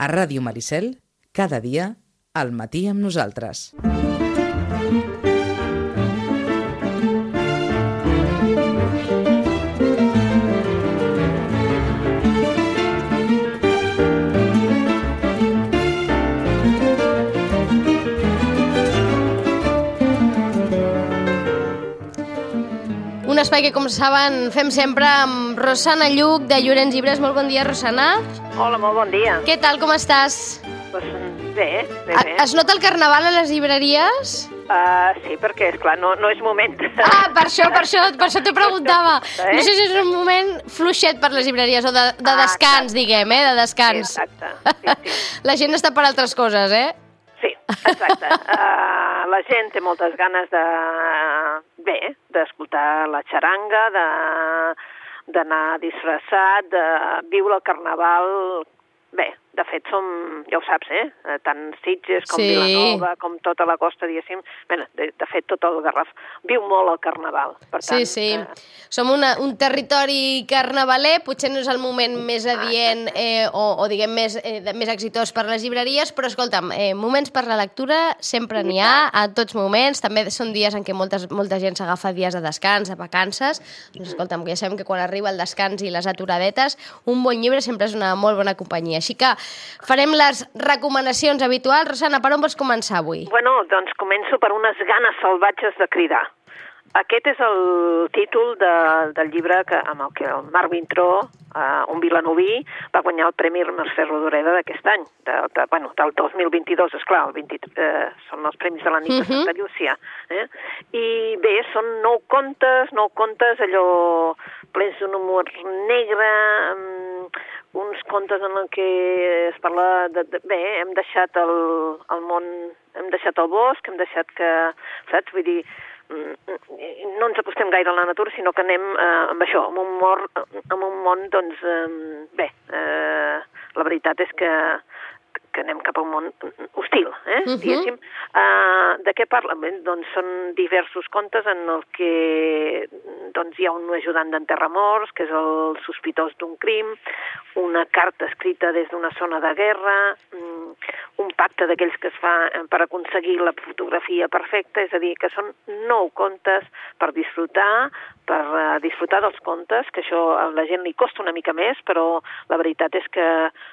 A Ràdio Maricel, cada dia, al matí amb nosaltres. Espai que, com saben, fem sempre amb Rosana Lluc, de Llorenç Llibres. Molt bon dia, Rosana. Hola, molt bon dia. Què tal, com estàs? Pues, bé, bé, A- bé. Es nota el carnaval a les llibreries? Uh, sí, perquè, és clar no, no és moment. Ah, per això, per això, per això t'ho preguntava. Eh? No sé si és un moment fluixet per les llibreries o de, de Ah, descans, exacte. diguem, eh? De descans. Sí, exacte. Sí, sí. La gent està per altres coses, eh? Sí, exacte. Uh, la gent té moltes ganes de... Bé, d'escoltar la xaranga, de d'anar disfressat, de viure el carnaval... Bé, de fet, som, ja ho saps, eh? Eh, Tant Sitges com Sí. Vilanova, com tota la costa, diguéssim. Bé, de, de fet, tot el Garraf viu molt el carnaval. Per tant, Sí, sí. eh, Som una, un territori carnavaler, potser no és el moment més adient eh, o, o diguem més, eh, més exitós per les llibreries, però escolta'm, eh, moments per la lectura sempre n'hi ha, a tots moments, també són dies en què moltes, molta gent s'agafa dies de descans, de vacances, doncs escolta'm, que ja sabem que quan arriba el descans i les aturadetes, un bon llibre sempre és una molt bona companyia. Així que farem les recomanacions habituals. Rosana, per on vols començar avui? Bueno, doncs començo per unes ganes salvatges de cridar. Aquest és el títol de, del llibre que, amb el que el Marc Vintró, uh, un vilanoví, va guanyar el Premi Mercè Rodoreda d'aquest any, de, de, bueno, del 2022, esclar, el 20, eh, són els Premis de la nit de Mhm. Santa Llúcia. Eh? I bé, són nou contes, nou contes allò plens d'un humor negre, um, uns contes en el que es parla de, de bé, hem deixat el, el món, hem deixat el bosc, hem deixat que, saps, vull dir, mm, no ens acostem gaire a la natura, sinó que anem eh, amb això, amb un, mor, amb un món, doncs, eh, bé, eh, la veritat és que que anem cap a un món hostil, eh, Mhm. diguéssim. Uh, de què parla? Bé, doncs són diversos contes en el que doncs, hi ha un ajudant d'enterramorts, que és el sospitós d'un crim, una carta escrita des d'una zona de guerra, mm, un pacte d'aquells que es fa eh, per aconseguir la fotografia perfecta, és a dir, que són nou contes per disfrutar, per uh, disfrutar dels contes, que això a la gent li costa una mica més, però la veritat és que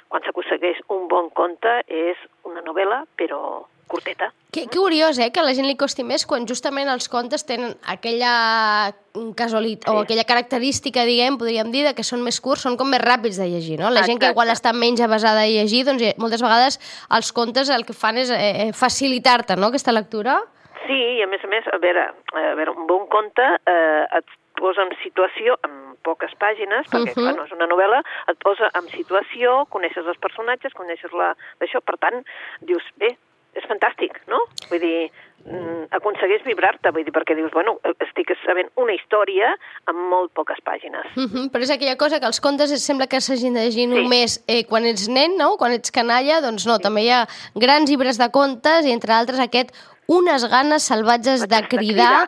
quan s'aconsegueix un bon conte és una novel·la, però curteta. Que, que curiós, eh, que a la gent li costi més quan justament els contes tenen aquella casualitat o Sí. aquella característica, diguem, podríem dir, de que són més curts, són com més ràpids de llegir, no? La gent que Exacte. igual està menys avasada a llegir, doncs eh, moltes vegades els contes el que fan és eh, eh, facilitar-te, no?, aquesta lectura. Sí, i a més a més, a veure, a veure un bon conte eh, et posa en situació, en poques pàgines, perquè, Mhm. clar, no és una novel·la, et posa en situació, coneixes els personatges, coneixes la... d'això, per tant, dius, bé, és fantàstic, no? Vull dir, mm, aconsegueix vibrar-te, vull dir, perquè dius, bueno, estic sabent una història amb molt poques pàgines. Uh -huh. Però és aquella cosa que els contes es sembla que s'hagin de llegir Sí. només eh, quan ets nen, no? Quan ets canalla, doncs no, també hi ha grans llibres de contes i entre altres aquest Unes ganes salvatges de De cridar cridar.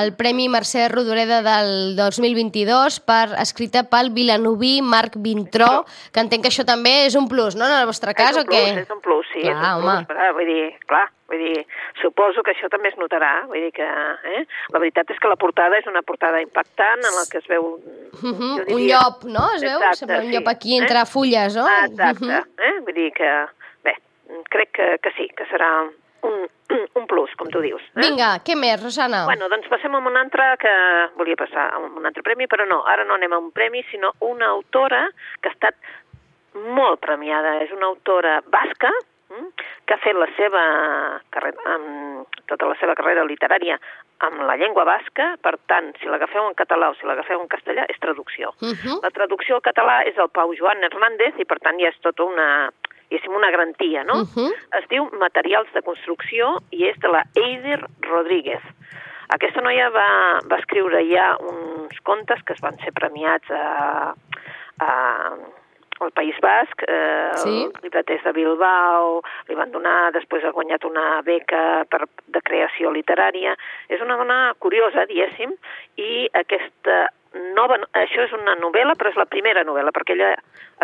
El Premi Mercè Rodoreda del 2022 per, escrita pel vilanoví Marc Vintró, que entenc que això també és un plus, no?, en el vostre cas, o què? és un plus, sí, Clar, és un home. plus, clar, vull dir, clar, vull dir, suposo que això també es notarà, vull dir que, eh? La veritat és que la portada és una portada impactant en la que es veu... Uh -huh. jo Un diria- llop, no? Es veu? Exacte, Sembla un sí. llop aquí entre fulles, no? Exacte, Uh -huh. eh? Vull dir que, bé, crec que, que sí, que serà un plus, com tu dius. Eh? Vinga, què més, Rosana? Bueno, doncs passem a un altre que volia passar a un altre premi, però no, ara no anem a un premi, sinó una autora que ha estat molt premiada. És una autora basca mm, que ha fet la seva carrera, amb, tota la seva carrera literària amb la llengua basca, per tant, si l'agafeu en català o si l'agafeu en castellà, és traducció. Uh -huh. La traducció al català és el Pau Joan Hernández i, per tant, ja és tota una, diguéssim, una garantia, no? Uh -huh. Es diu Materials de construcció i és de la Eider Rodríguez. Aquesta noia va, va escriure ja uns contes que es van ser premiats a, a, al País Basc, eh, Sí. el llibreters de Bilbao, li van donar, després ha guanyat una beca per, de creació literària. És una dona curiosa, diguéssim, i aquesta nova... Això és una novel·la, però és la primera novel·la, perquè ella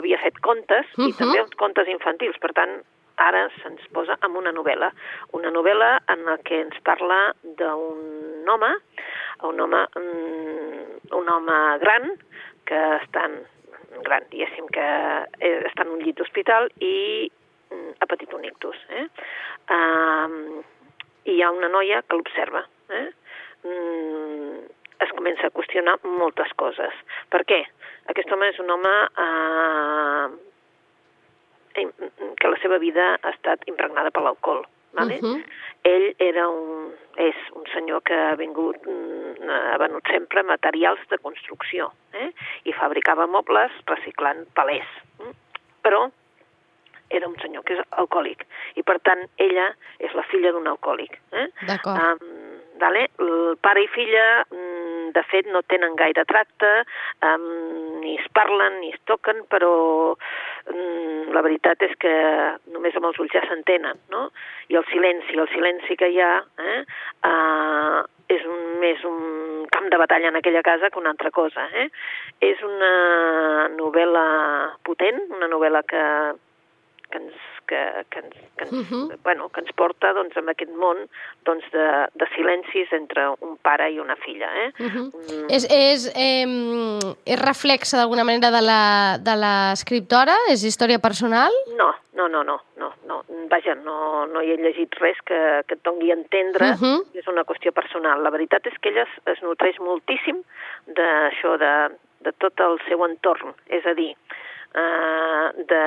havia fet contes uh -huh. i també uns contes infantils. Per tant, ara se'ns posa amb una novel·la. Una novel·la en la que ens parla d'un home, un home, un home gran, que està en, gran, diguéssim, que està en un llit d'hospital i ha patit un ictus. Eh? Uh, I hi ha una noia que l'observa. Eh? Mm, es comença a qüestionar moltes coses. Per què? Aquest home és un home eh, que la seva vida ha estat impregnada per l'alcohol. Vale? Uh -huh. Ell era un, és un senyor que ha vingut, mm, ha venut sempre materials de construcció eh? i fabricava mobles reciclant palers. Mm? Però era un senyor que és alcohòlic i per tant ella és la filla d'un alcohòlic. Eh? D'acord. Um, vale? El pare i filla, mm, de fet, no tenen gaire tracte, um, ni es parlen ni es toquen, però um, la veritat és que només amb els ulls ja s'entenen, no? I el silenci, el silenci que hi ha, eh? Uh, és un, més un camp de batalla en aquella casa que una altra cosa. Eh? És una novel·la potent, una novel·la que que ens, que, que ens, que ens, uh -huh. bueno, que ens porta doncs, en aquest món doncs, de, de silencis entre un pare i una filla. Eh? Uh -huh. mm. És, és, eh, és reflexa d'alguna manera de l'escriptora? És història personal? No, no, no, no, no, no. Vaja, no, no hi he llegit res que, que et doni a entendre uh -huh. és una qüestió personal. La veritat és que ella es, es nutreix moltíssim d'això, de, de tot el seu entorn. És a dir, eh, de,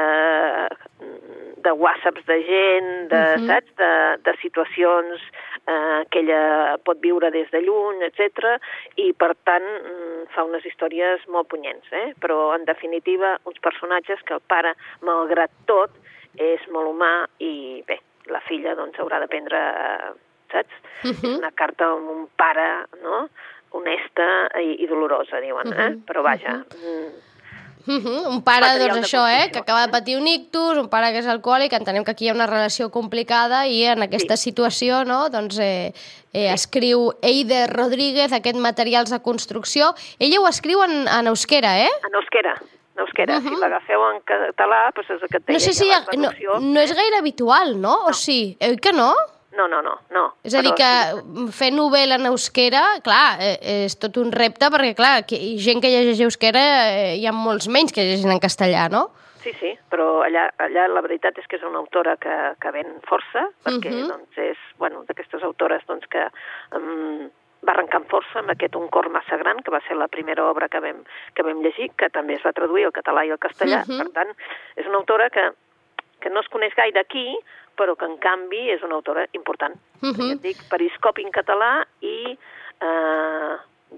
de whatsapps de gent, de, uh -huh. saps? De, de situacions eh, que ella pot viure des de lluny, etc. i per tant mm, fa unes històries molt punyents, eh? però en definitiva uns personatges que el pare, malgrat tot, és molt humà i bé, la filla doncs haurà d'aprendre, saps? Uh -huh. És una carta amb un pare, no?, honesta i, i dolorosa, diuen, uh -huh. eh? Però vaja, uh -huh. Uh -huh. Un pare, doncs això, eh, que acaba de patir un ictus, un pare que és alcohòlic, entenem que aquí hi ha una relació complicada i en aquesta sí. situació, no?, doncs eh, eh, escriu Eider Rodríguez aquest materials de construcció. Ella ho escriu en, en euskera, eh? En euskera en euskera. Uh -huh. Si l'agafeu en català, doncs és el que té no sé si ha, no, no és gaire habitual, no? no? O sí? Oi que no? No, no, no, no. És a dir, que fer novel·la en euskera, clar, eh, és tot un repte, perquè, clar, que, gent que llegeix euskera eh, hi ha molts menys que llegeixen en castellà, no? Sí, sí, però allà, allà la veritat és que és una autora que, que ven força, perquè, uh -huh. doncs, és, bueno, d'aquestes autores, doncs, que um, va arrencar amb força amb aquest Un cor massa gran, que va ser la primera obra que vam, que vam llegir, que també es va traduir al català i al castellà. Uh -huh. Per tant, és una autora que, que no es coneix gaire aquí, però que en canvi és una autora important. Uh -huh. Ja et dic, Periscopi en català i eh,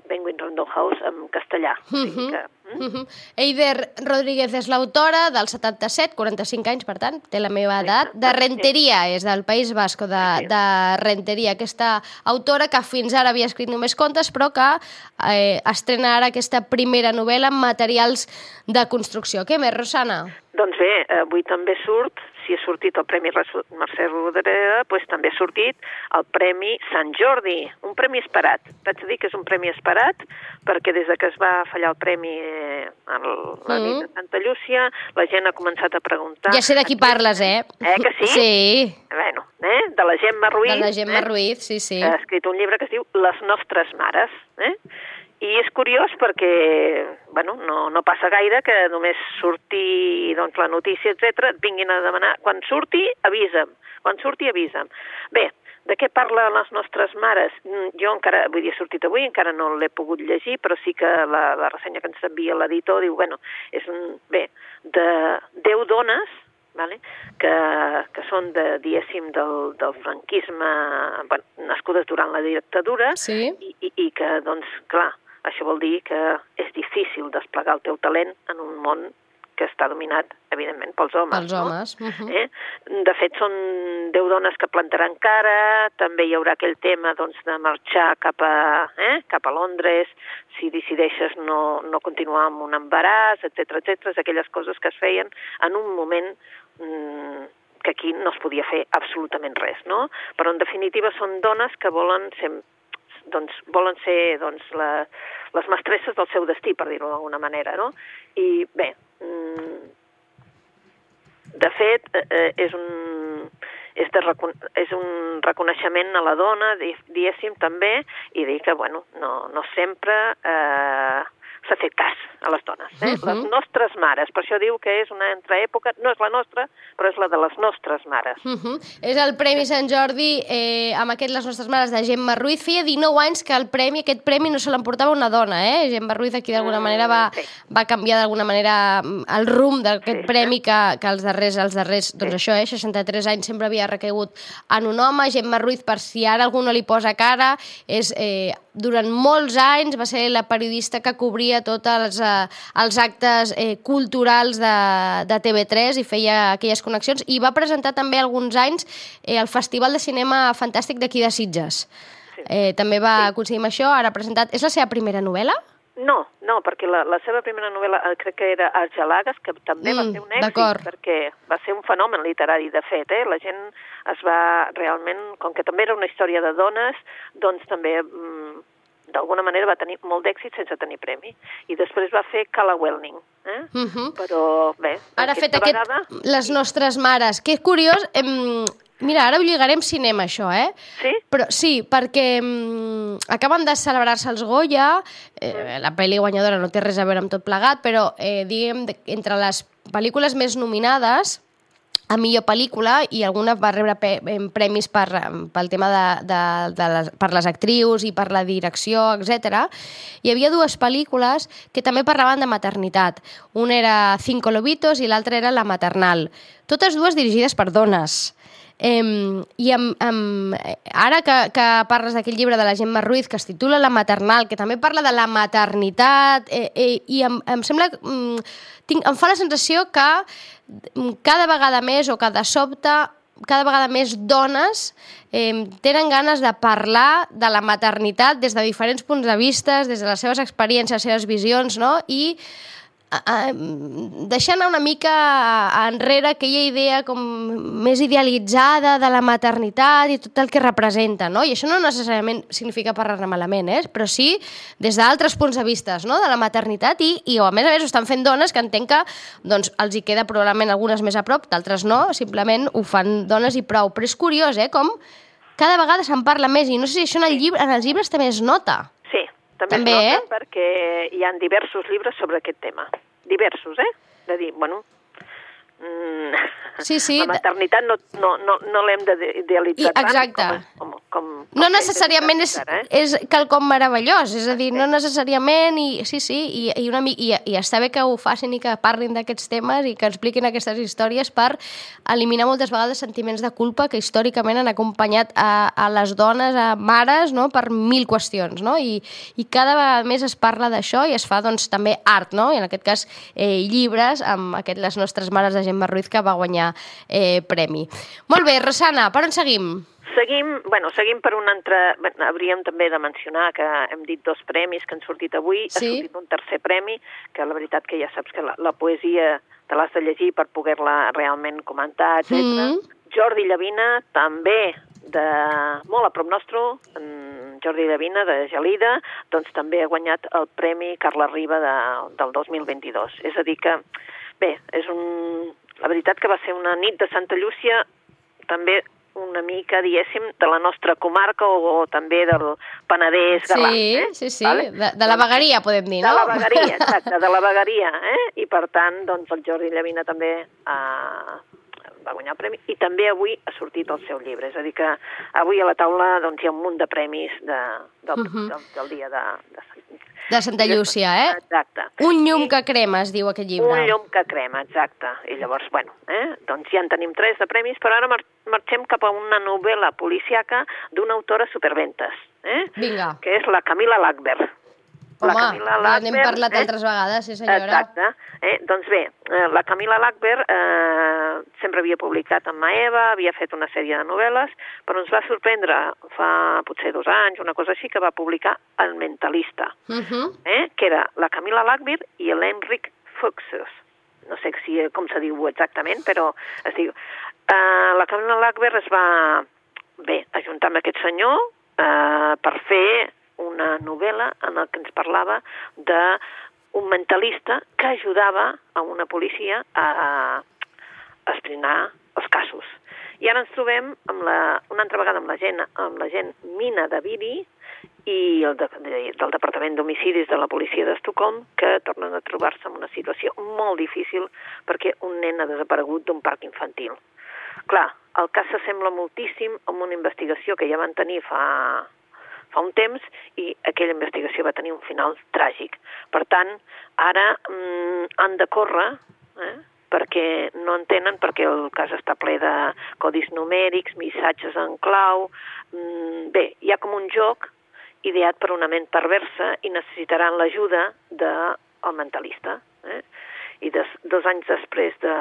Penguin Random House en castellà. Uh -huh. o sigui que, mm? uh -huh. Eider Rodríguez és l'autora del 77, 45 anys, per tant, té la meva edat, de Renteria, és del País Basco, de, de Renteria, aquesta autora que fins ara havia escrit només contes, però que eh, estrena ara aquesta primera novel·la amb materials de construcció. Què més, Rosana? Doncs bé, avui també surt si ha sortit el Premi Mercè Rodoreda, doncs també ha sortit el Premi Sant Jordi, un premi esperat. Vaig dir que és un premi esperat perquè des de que es va fallar el premi eh, a la mm. nit de Santa Llúcia, la gent ha començat a preguntar... Ja sé de qui parles, eh? Eh, que sí? Sí. Bueno, eh? de la Gemma Ruiz. De la Gemma eh? Ruiz, sí, sí. Ha escrit un llibre que es diu Les nostres mares, eh? I és curiós perquè, bueno, no, no passa gaire que només surti doncs, la notícia, etc et vinguin a demanar... Quan surti, avisa'm. Quan surti, avisa'm. Bé, de què parla les nostres mares? Mm, jo encara, vull dir, he sortit avui, encara no l'he pogut llegir, però sí que la, la ressenya que ens envia l'editor diu, bueno, és un, bé, de 10 dones, vale? que, que són, de, diguéssim, del, del franquisme, bueno, nascudes durant la dictadura, sí. i, i, i que, doncs, clar, això vol dir que és difícil desplegar el teu talent en un món que està dominat, evidentment, pels homes. Pels homes. No? Uh -huh. eh? De fet, són deu dones que plantaran cara, també hi haurà aquell tema doncs, de marxar cap a, eh? cap a Londres, si decideixes no, no continuar amb un embaràs, etc etc, aquelles coses que es feien en un moment mm, que aquí no es podia fer absolutament res, no? Però en definitiva són dones que volen ser doncs, volen ser doncs, la, les mestresses del seu destí, per dir-ho d'alguna manera, no? I bé, mm, de fet, eh, eh, és un, és, de, és un reconeixement a la dona, diguéssim, també, i dir que, bueno, no, no sempre eh, s'ha fet cas a les dones. Eh? Uh -huh. Les nostres mares, per això diu que és una altra època, no és la nostra, però és la de les nostres mares. Uh -huh. És el Premi Sant Jordi, eh, amb aquest Les nostres mares, de Gemma Ruiz. Feia 19 anys que el premi, aquest premi no se l'emportava una dona, eh? Gemma Ruiz aquí d'alguna mm, manera va, sí. va canviar d'alguna manera mm, el rumb d'aquest sí, premi sí. que, que els darrers, els darrers, doncs sí. això, eh, 63 anys sempre havia recaigut en un home. Gemma Ruiz, per si ara algú no li posa cara, és eh, durant molts anys va ser la periodista que cobria tots els, eh, els actes eh, culturals de, de TV3 i feia aquelles connexions i va presentar també alguns anys eh, el Festival de Cinema Fantàstic d'aquí de Sitges. Sí. Eh, també va sí. aconseguir això, ara ha presentat... És la seva primera novel·la? No, no, perquè la, la seva primera novel·la eh, crec que era Argelagues, que també mm, va ser un èxit, perquè va ser un fenomen literari, de fet, eh? La gent es va realment, com que també era una història de dones, doncs també mm, d'alguna manera va tenir molt d'èxit sense tenir premi. I després va fer Cala Welning. Eh? Uh mhm. -huh. Però bé, Ara ha fet aquest, vegada... Les nostres mares. Que curiós, em, Mira, ara ho lligarem cinema, això, eh? Sí? Però, sí, perquè mm, acaben de celebrar-se els Goya, eh, la pel·li guanyadora no té res a veure amb tot plegat, però, eh, diguem, entre les pel·lícules més nominades, a millor pel·lícula i alguna va rebre premis per, pel tema de, de, de les, per les actrius i per la direcció, etc. Hi havia dues pel·lícules que també parlaven de maternitat. Una era Cinco Lobitos i l'altra era La Maternal. Totes dues dirigides per dones. Eh, I amb, amb, ara que, que parles d'aquell llibre de la Gemma Ruiz que es titula La maternal, que també parla de la maternitat, eh, eh, i em, em sembla... Mm, tinc, em fa la sensació que mm, cada vegada més o cada sobte cada vegada més dones eh, tenen ganes de parlar de la maternitat des de diferents punts de vista, des de les seves experiències, les seves visions, no? i deixant una mica enrere aquella idea com més idealitzada de la maternitat i tot el que representa, no? I això no necessàriament significa parlar-ne malament, eh? però sí des d'altres punts de vista no? de la maternitat i, i a més a més ho estan fent dones que entenc que doncs, els hi queda probablement algunes més a prop, d'altres no, simplement ho fan dones i prou. Però és curiós, eh? Com cada vegada se'n parla més i no sé si això en, el llibre, en els llibres també es nota. També, També es nota eh? perquè hi han diversos llibres sobre aquest tema. Diversos, eh? De dir, bueno, Mm, sí, sí. La maternitat no, no, no, no l'hem d'idealitzar tant Exacte. com, com, com, com no necessàriament és, eh? és quelcom meravellós, és a dir, no necessàriament, i sí, sí, i, i, una, i, i està bé que ho facin i que parlin d'aquests temes i que expliquin aquestes històries per eliminar moltes vegades sentiments de culpa que històricament han acompanyat a, a les dones, a mares, no?, per mil qüestions, no? I, i cada vegada més es parla d'això i es fa, doncs, també art, no? I en aquest cas, eh, llibres amb aquest, les nostres mares de Gemma Ruiz, que va guanyar eh, premi. Molt bé, Rosana, per on seguim? Seguim, bueno, seguim per un altre... Hauríem també de mencionar que hem dit dos premis que han sortit avui. Sí. Ha sortit un tercer premi, que la veritat que ja saps que la, la poesia te l'has de llegir per poder-la realment comentar, etc. Mm -hmm. Jordi Llavina, també de molt a prop nostre, Jordi Llavina, de Gelida, doncs també ha guanyat el Premi Carla Riba de, del 2022. És a dir que, bé, és un, la veritat que va ser una nit de Santa Llúcia també una mica, diguéssim, de la nostra comarca o, o també del Penedès galant. Sí, eh? sí, sí, vale? de, de la vegueria, podem dir, no? De la vegueria, exacte, de la vegueria, eh? I per tant, doncs, el Jordi Llavina també eh, va guanyar el premi i també avui ha sortit el seu llibre. És a dir, que avui a la taula doncs, hi ha un munt de premis de, del, uh -huh. del, del dia de, de de Santa Llúcia, eh? Exacte. Un llum I, que crema, es diu aquest llibre. Un llum que crema, exacte. I llavors, bueno, eh? doncs ja en tenim tres de premis, però ara mar marxem cap a una novel·la policiaca d'una autora superventes, eh? Vinga. Que és la Camila Lackberg. Home, la Camila Lackberg, n'hem parlat eh? altres vegades, sí senyora. Exacte. Eh? Doncs bé, eh, la Camila Lackberg eh, sempre havia publicat amb Maeva, havia fet una sèrie de novel·les, però ens va sorprendre fa potser dos anys, una cosa així, que va publicar El Mentalista, uh. -huh. eh? que era la Camila Lackberg i l'Enric Fuxus. No sé si, com se diu exactament, però es diu... Eh, la Camila Lackberg es va, bé, ajuntar amb aquest senyor, eh, per fer una novel·la en el que ens parlava de un mentalista que ajudava a una policia a, esbrinar els casos. I ara ens trobem amb la, una altra vegada amb la gent, amb la gent Mina Davidi i el de, de, del Departament d'Homicidis de la policia d'Estocolm que tornen a trobar-se en una situació molt difícil perquè un nen ha desaparegut d'un parc infantil. Clar, el cas s'assembla moltíssim amb una investigació que ja van tenir fa, fa un temps i aquella investigació va tenir un final tràgic. Per tant, ara mm, han de córrer eh, perquè no entenen perquè el cas està ple de codis numèrics, missatges en clau... Mm, bé, hi ha com un joc ideat per una ment perversa i necessitaran l'ajuda del de, mentalista. Eh? I des, dos anys després de,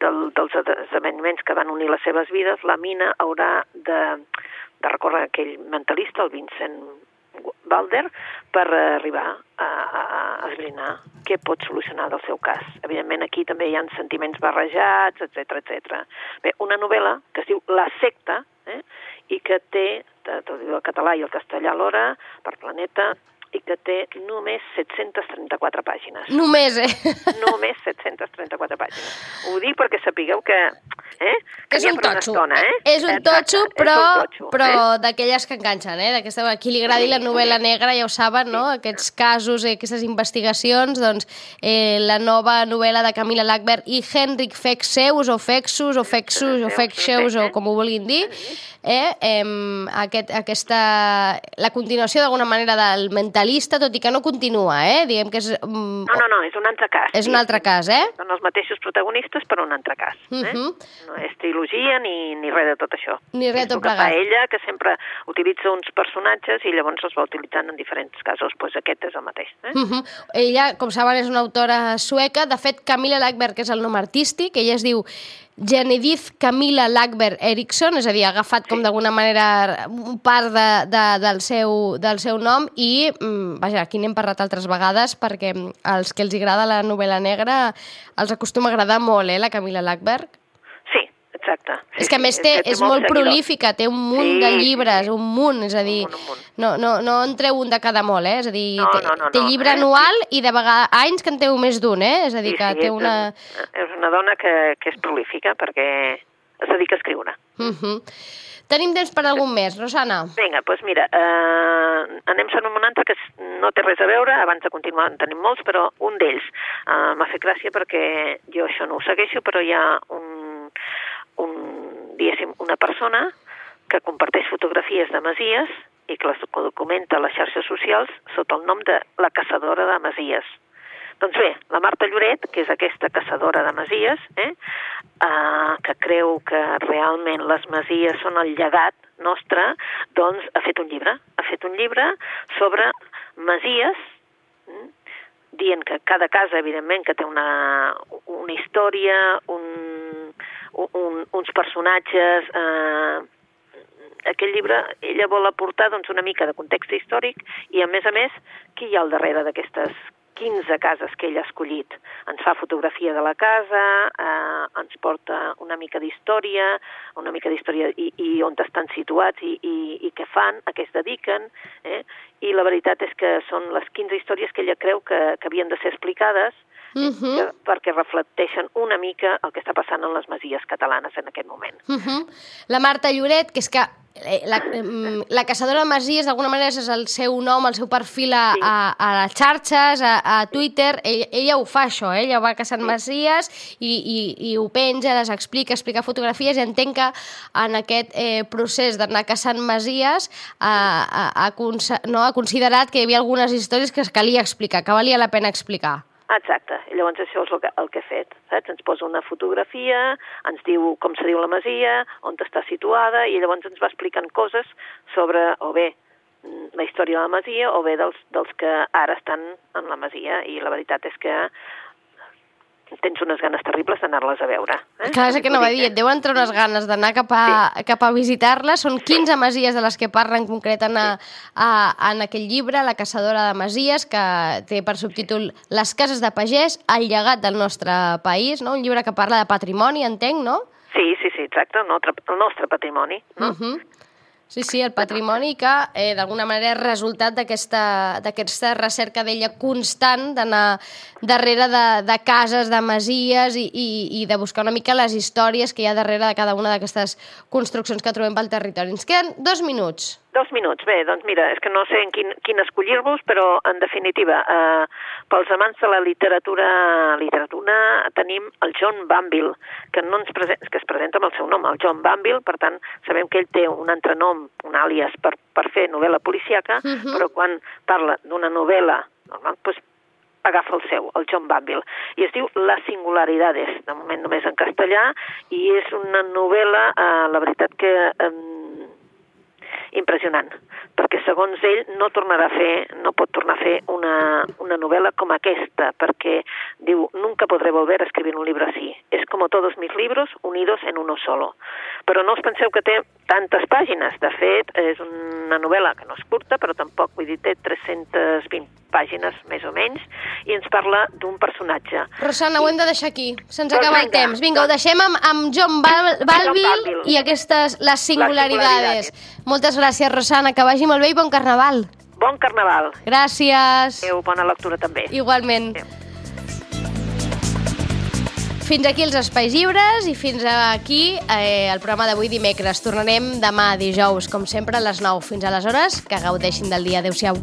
del, dels esdeveniments que van unir les seves vides, la mina haurà de, de recórrer aquell mentalista, el Vincent Balder, per arribar a, a, a esbrinar què pot solucionar del seu cas. Evidentment, aquí també hi ha sentiments barrejats, etc etc. Bé, una novel·la que es diu La secta, eh? i que té, tot el català i el castellà alhora, per Planeta, i que té només 734 pàgines. Només, eh? Només 734 pàgines. Ho dic perquè sapigueu que... Eh? que és un totxo. Estona, eh? És un Exacte, totxo, però, un totxo, però eh? d'aquelles que enganxen, eh? D'aquesta, a qui li agradi la novel·la negra, ja ho saben, no? Aquests casos, eh, aquestes investigacions, doncs, eh, la nova novel·la de Camila Lackberg i Henrik Fexeus, o Fexus, o Fexus, o Fexeus, o com ho vulguin dir, eh? eh aquest, aquesta... la continuació d'alguna manera del mentalista, tot i que no continua, eh? Diguem que és... Mm, no, no, no, és un altre cas. És un altre cas, eh? Són els mateixos protagonistes, però un altre cas. Eh? Uh Mhm. -huh. No és trilogia ni, ni res de tot això. Ni res tot que plegat. ella, que sempre utilitza uns personatges i llavors els va utilitzant en diferents casos. Doncs pues aquest és el mateix. Eh? Uh -huh. Ella, com saben, és una autora sueca. De fet, Camilla Lackberg és el nom artístic. Ella es diu Genedith Camilla Lackberg Eriksson, és a dir, ha agafat com d'alguna manera un part de, de, del, seu, del seu nom i, mm, vaja, aquí n'hem parlat altres vegades perquè als que els agrada la novel·la negra els acostuma a agradar molt, eh, la Camilla Lackberg. Sí, exacte. Sí, és que a més sí, té, que és molt seguidors. prolífica, té un munt Sí, de sí, llibres, sí. un munt, és a dir, Un munt, un munt. no, no, no en treu un de cada molt, eh? És a dir, No, té, no, no, té no, llibre eh? anual i de vegades anys que en té més d'un, eh? És a dir, Sí, que sí, té és, una... És una dona que, que és prolífica perquè es dedica a escriure. Uh -huh. Tenim temps per algun més, Rosana? Vinga, doncs mira, eh, anem a un altre que no té res a veure, abans de continuar en tenim molts, però un d'ells eh, m'ha fet gràcia perquè jo això no ho segueixo, però hi ha un diguéssim, una persona que comparteix fotografies de masies i que les documenta a les xarxes socials sota el nom de la caçadora de masies. Doncs bé, la Marta Lloret, que és aquesta caçadora de masies, eh, eh, que creu que realment les masies són el llegat nostre, doncs ha fet un llibre. Ha fet un llibre sobre masies, mm, dient que cada casa, evidentment, que té una, una història, un, un, uns personatges... Eh, aquest llibre ella vol aportar doncs, una mica de context històric i, a més a més, qui hi ha al darrere d'aquestes 15 cases que ell ha escollit. Ens fa fotografia de la casa, eh, ens porta una mica d'història, una mica d'història i, i on estan situats i, i, i què fan, a què es dediquen, eh? i la veritat és que són les 15 històries que ella creu que, que havien de ser explicades Uh -huh. que, perquè reflecteixen una mica el que està passant en les masies catalanes en aquest moment. Uh -huh. La Marta Lloret, que és que eh, la, la caçadora de masies d'alguna manera és el seu nom, el seu perfil a, Sí. a, a les xarxes, a, a Twitter, ella, ella ho fa això, eh? ella va caçant masies i, i, i ho penja, les explica, explica fotografies i entenc que en aquest eh, procés d'anar caçant masies ha, ha, ha, conse- no, ha considerat que hi havia algunes històries que es calia explicar, que valia la pena explicar. Exacte, i llavors això és el que, el que he fet, saps? Ens posa una fotografia, ens diu com se diu la masia, on està situada, i llavors ens va explicant coses sobre, o bé, mm, la història de la masia, o bé dels, dels que ara estan en la masia, i la veritat és que tens unes ganes terribles d'anar-les a veure. Eh? Clar, és el que no va dir, et deuen entrar unes ganes d'anar cap a, sí. cap a visitar-les. Són 15 masies de les que parla en concret en, a, a, en aquell llibre, La caçadora de masies, que té per subtítol Les cases de pagès, el llegat del nostre país, no? un llibre que parla de patrimoni, entenc, no? Sí, sí, sí, exacte, el nostre, el nostre patrimoni. No? Uh -huh. Sí, sí, el patrimoni que eh, d'alguna manera és resultat d'aquesta recerca d'ella constant d'anar darrere de, de cases, de masies i, i, i de buscar una mica les històries que hi ha darrere de cada una d'aquestes construccions que trobem pel territori. Ens queden dos minuts. Dos minuts, bé, doncs mira, és que no sé en quin, quin escollir-vos, però en definitiva, eh, pels amants de la literatura, literatura tenim el John Banville, que, no ens present, que es presenta amb el seu nom, el John Banville, per tant, sabem que ell té un entrenom, un àlies per, per fer novel·la policiaca, uh -huh. però quan parla d'una novel·la normal, doncs agafa el seu, el John Banville, i es diu La singularidades, de moment només en castellà, i és una novel·la, eh, la veritat que... Eh, impressionant, perquè segons ell no tornarà a fer, no pot tornar a fer una, una novel·la com aquesta, perquè diu, nunca podré volver a escribir un libro así. Es como todos mis libros unidos en uno solo. Però no us penseu que té tantes pàgines. De fet, és una novel·la que no és curta, però tampoc, vull dir, té 320 pàgines, més o menys, i ens parla d'un personatge. Rosana, I... ho hem de deixar aquí. Se'ns doncs acaba vinga, el temps. Vinga, ho deixem amb, amb John Bal Balville i aquestes, les singularidades. Moltes gràcies, Rosana, que vagi molt bé i bon carnaval. Bon carnaval. Gràcies. Adéu, bona lectura també. Igualment. Adéu. Fins aquí els Espais Lliures i fins aquí eh, el programa d'avui dimecres. Tornarem demà dijous, com sempre, a les 9. Fins aleshores, que gaudeixin del dia. Adéu-siau.